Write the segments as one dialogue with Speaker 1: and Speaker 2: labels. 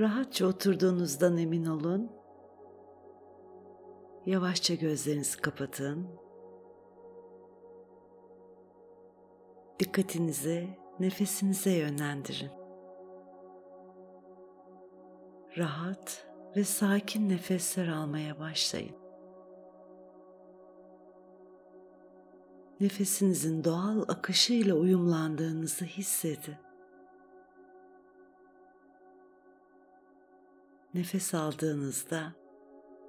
Speaker 1: Rahatça oturduğunuzdan emin olun. Yavaşça gözlerinizi kapatın. Dikkatinizi nefesinize yönlendirin. Rahat ve sakin nefesler almaya başlayın. Nefesinizin doğal akışıyla uyumlandığınızı hissedin. Nefes aldığınızda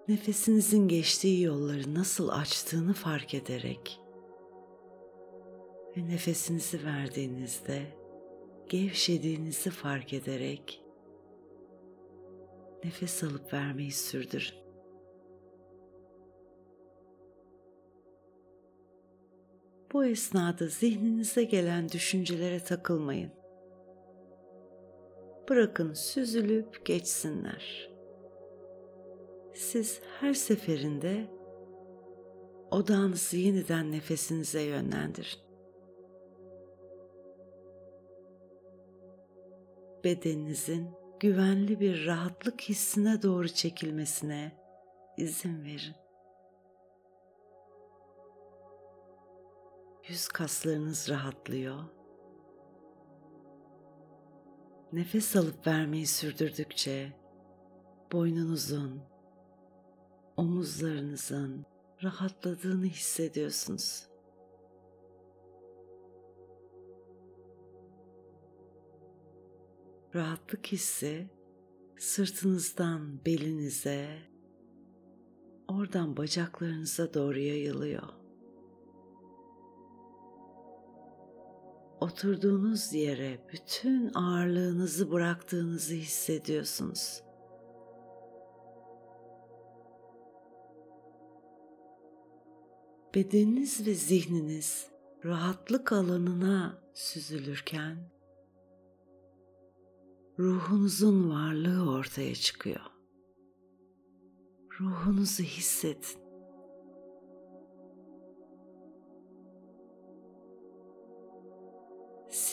Speaker 1: nefesinizin geçtiği yolları nasıl açtığını fark ederek ve nefesinizi verdiğinizde gevşediğinizi fark ederek nefes alıp vermeyi sürdürün. Bu esnada zihninize gelen düşüncelere takılmayın. Bırakın süzülüp geçsinler. Siz her seferinde odağınızı yeniden nefesinize yönlendirin. Bedeninizin güvenli bir rahatlık hissine doğru çekilmesine izin verin. Yüz kaslarınız rahatlıyor. Nefes alıp vermeyi sürdürdükçe boynunuzun, omuzlarınızın rahatladığını hissediyorsunuz. Rahatlık hissi sırtınızdan belinize, oradan bacaklarınıza doğru yayılıyor. Oturduğunuz yere bütün ağırlığınızı bıraktığınızı hissediyorsunuz. Bedeniniz ve zihniniz rahatlık alanına süzülürken ruhunuzun varlığı ortaya çıkıyor. Ruhunuzu hissedin.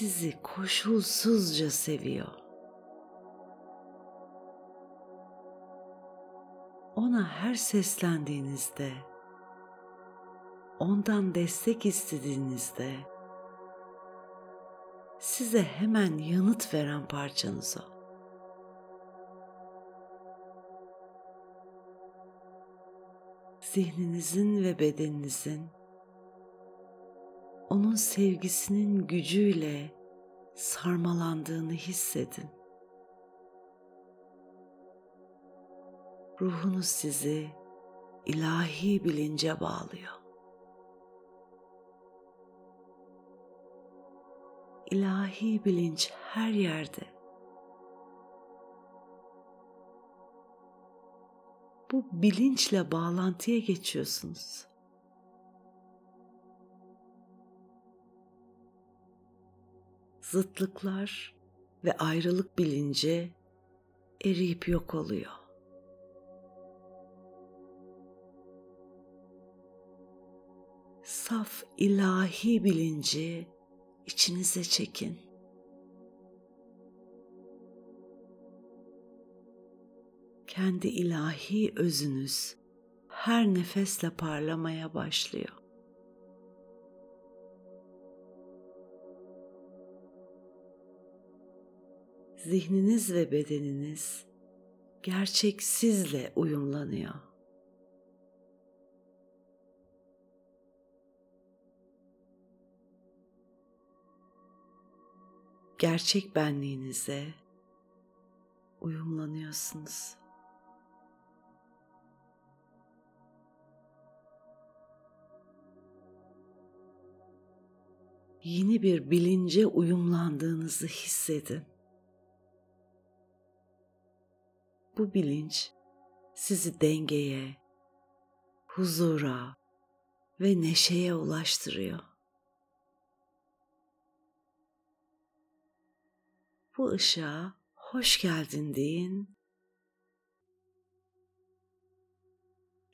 Speaker 1: Sizi koşulsuzca seviyor. Ona her seslendiğinizde, ondan destek istediğinizde size hemen yanıt veren parçanız o. Zihninizin ve bedeninizin onun sevgisinin gücüyle sarmalandığını hissedin. Ruhunuz sizi ilahi bilince bağlıyor. ilahi bilinç her yerde. Bu bilinçle bağlantıya geçiyorsunuz. Zıtlıklar ve ayrılık bilinci eriyip yok oluyor. Saf ilahi bilinci içinize çekin. Kendi ilahi özünüz her nefesle parlamaya başlıyor. Zihniniz ve bedeniniz gerçek sizle uyumlanıyor. gerçek benliğinize uyumlanıyorsunuz. Yeni bir bilince uyumlandığınızı hissedin. Bu bilinç sizi dengeye, huzura ve neşeye ulaştırıyor. bu ışığa hoş geldin deyin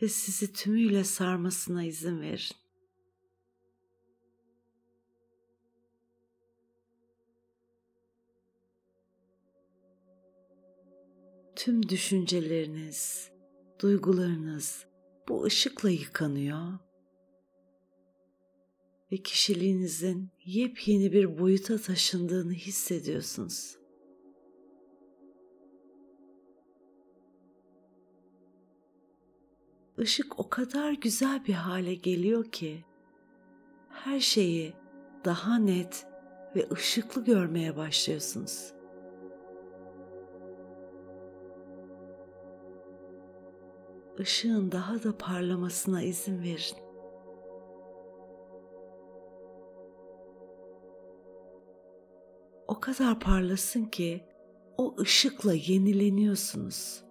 Speaker 1: ve sizi tümüyle sarmasına izin verin. Tüm düşünceleriniz, duygularınız bu ışıkla yıkanıyor ve kişiliğinizin yepyeni bir boyuta taşındığını hissediyorsunuz. Işık o kadar güzel bir hale geliyor ki her şeyi daha net ve ışıklı görmeye başlıyorsunuz. Işığın daha da parlamasına izin verin. O kadar parlasın ki o ışıkla yenileniyorsunuz.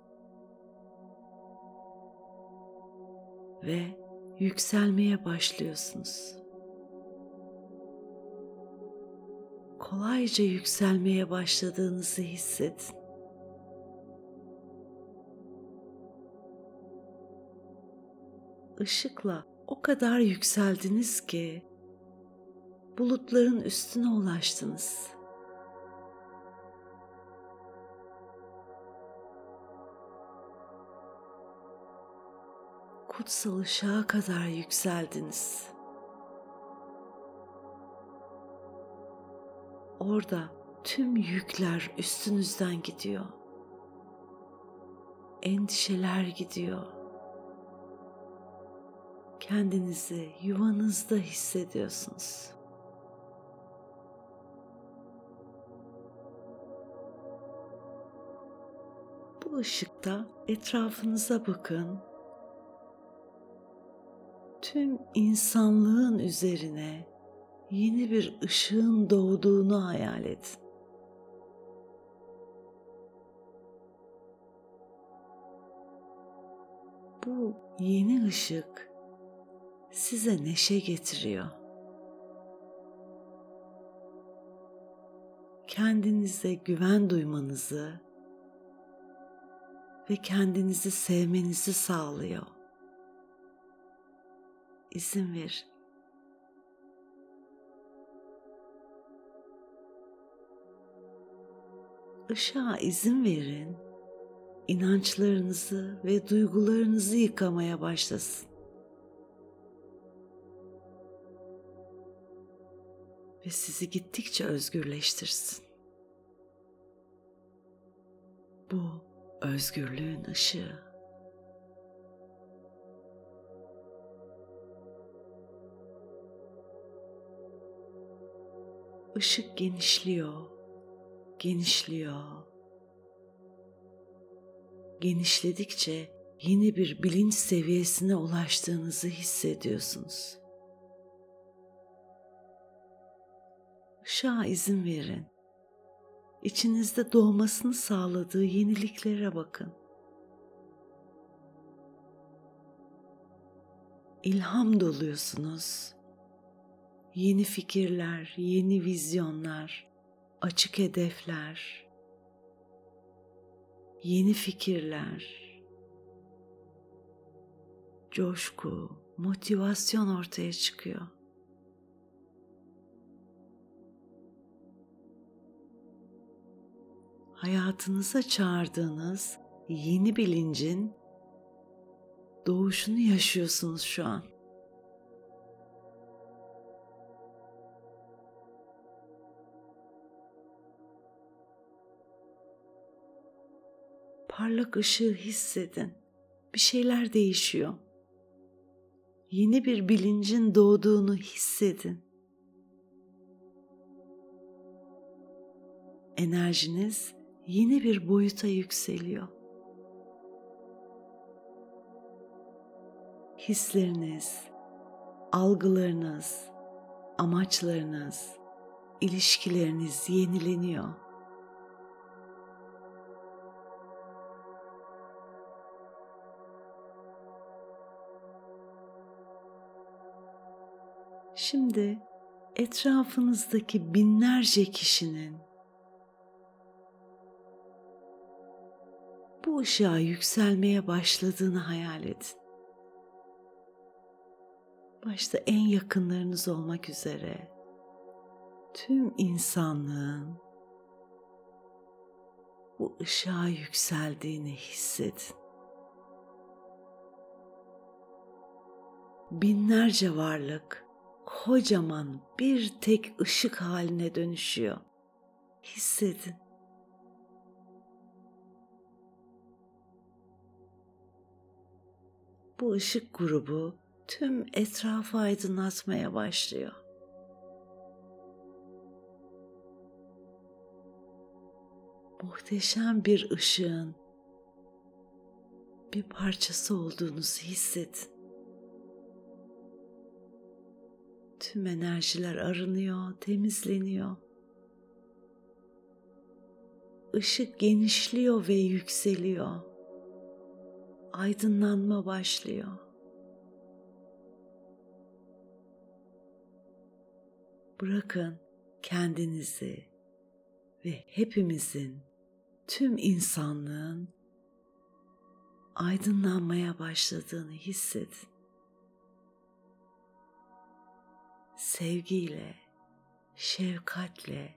Speaker 1: Ve yükselmeye başlıyorsunuz. kolayca yükselmeye başladığınızı hissedin. Işıkla o kadar yükseldiniz ki bulutların üstüne ulaştınız. Kutsal ışığa kadar yükseldiniz. Orada tüm yükler üstünüzden gidiyor. Endişeler gidiyor. Kendinizi yuvanızda hissediyorsunuz. Bu ışıkta etrafınıza bakın. Tüm insanlığın üzerine yeni bir ışığın doğduğunu hayal edin. Bu yeni ışık size neşe getiriyor. Kendinize güven duymanızı ve kendinizi sevmenizi sağlıyor. İzin verin. ışığa izin verin. İnançlarınızı ve duygularınızı yıkamaya başlasın. Ve sizi gittikçe özgürleştirsin. Bu özgürlüğün ışığı. Işık genişliyor genişliyor. Genişledikçe yeni bir bilinç seviyesine ulaştığınızı hissediyorsunuz. Işığa izin verin. İçinizde doğmasını sağladığı yeniliklere bakın. İlham doluyorsunuz. Yeni fikirler, yeni vizyonlar, açık hedefler, yeni fikirler, coşku, motivasyon ortaya çıkıyor. Hayatınıza çağırdığınız yeni bilincin doğuşunu yaşıyorsunuz şu an. parlak ışığı hissedin. Bir şeyler değişiyor. Yeni bir bilincin doğduğunu hissedin. Enerjiniz yeni bir boyuta yükseliyor. Hisleriniz, algılarınız, amaçlarınız, ilişkileriniz yenileniyor. Şimdi etrafınızdaki binlerce kişinin bu ışığa yükselmeye başladığını hayal edin. Başta en yakınlarınız olmak üzere tüm insanlığın bu ışığa yükseldiğini hissedin. Binlerce varlık kocaman bir tek ışık haline dönüşüyor. Hissedin. Bu ışık grubu tüm etrafı aydınlatmaya başlıyor. Muhteşem bir ışığın bir parçası olduğunuzu hissedin. Tüm enerjiler arınıyor, temizleniyor. Işık genişliyor ve yükseliyor. Aydınlanma başlıyor. Bırakın kendinizi ve hepimizin, tüm insanlığın aydınlanmaya başladığını hissedin. sevgiyle, şefkatle,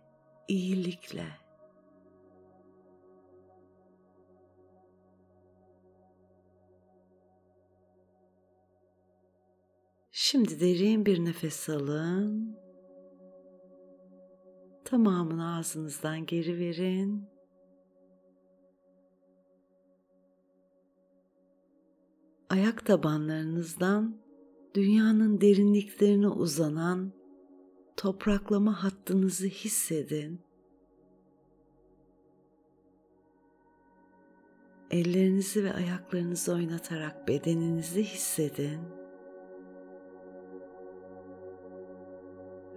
Speaker 1: iyilikle. Şimdi derin bir nefes alın. Tamamını ağzınızdan geri verin. Ayak tabanlarınızdan dünyanın derinliklerine uzanan topraklama hattınızı hissedin. Ellerinizi ve ayaklarınızı oynatarak bedeninizi hissedin.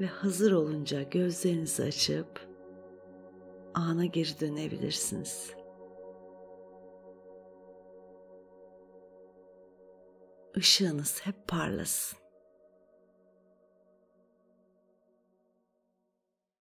Speaker 1: Ve hazır olunca gözlerinizi açıp ana geri dönebilirsiniz. ışığınız hep parlasın.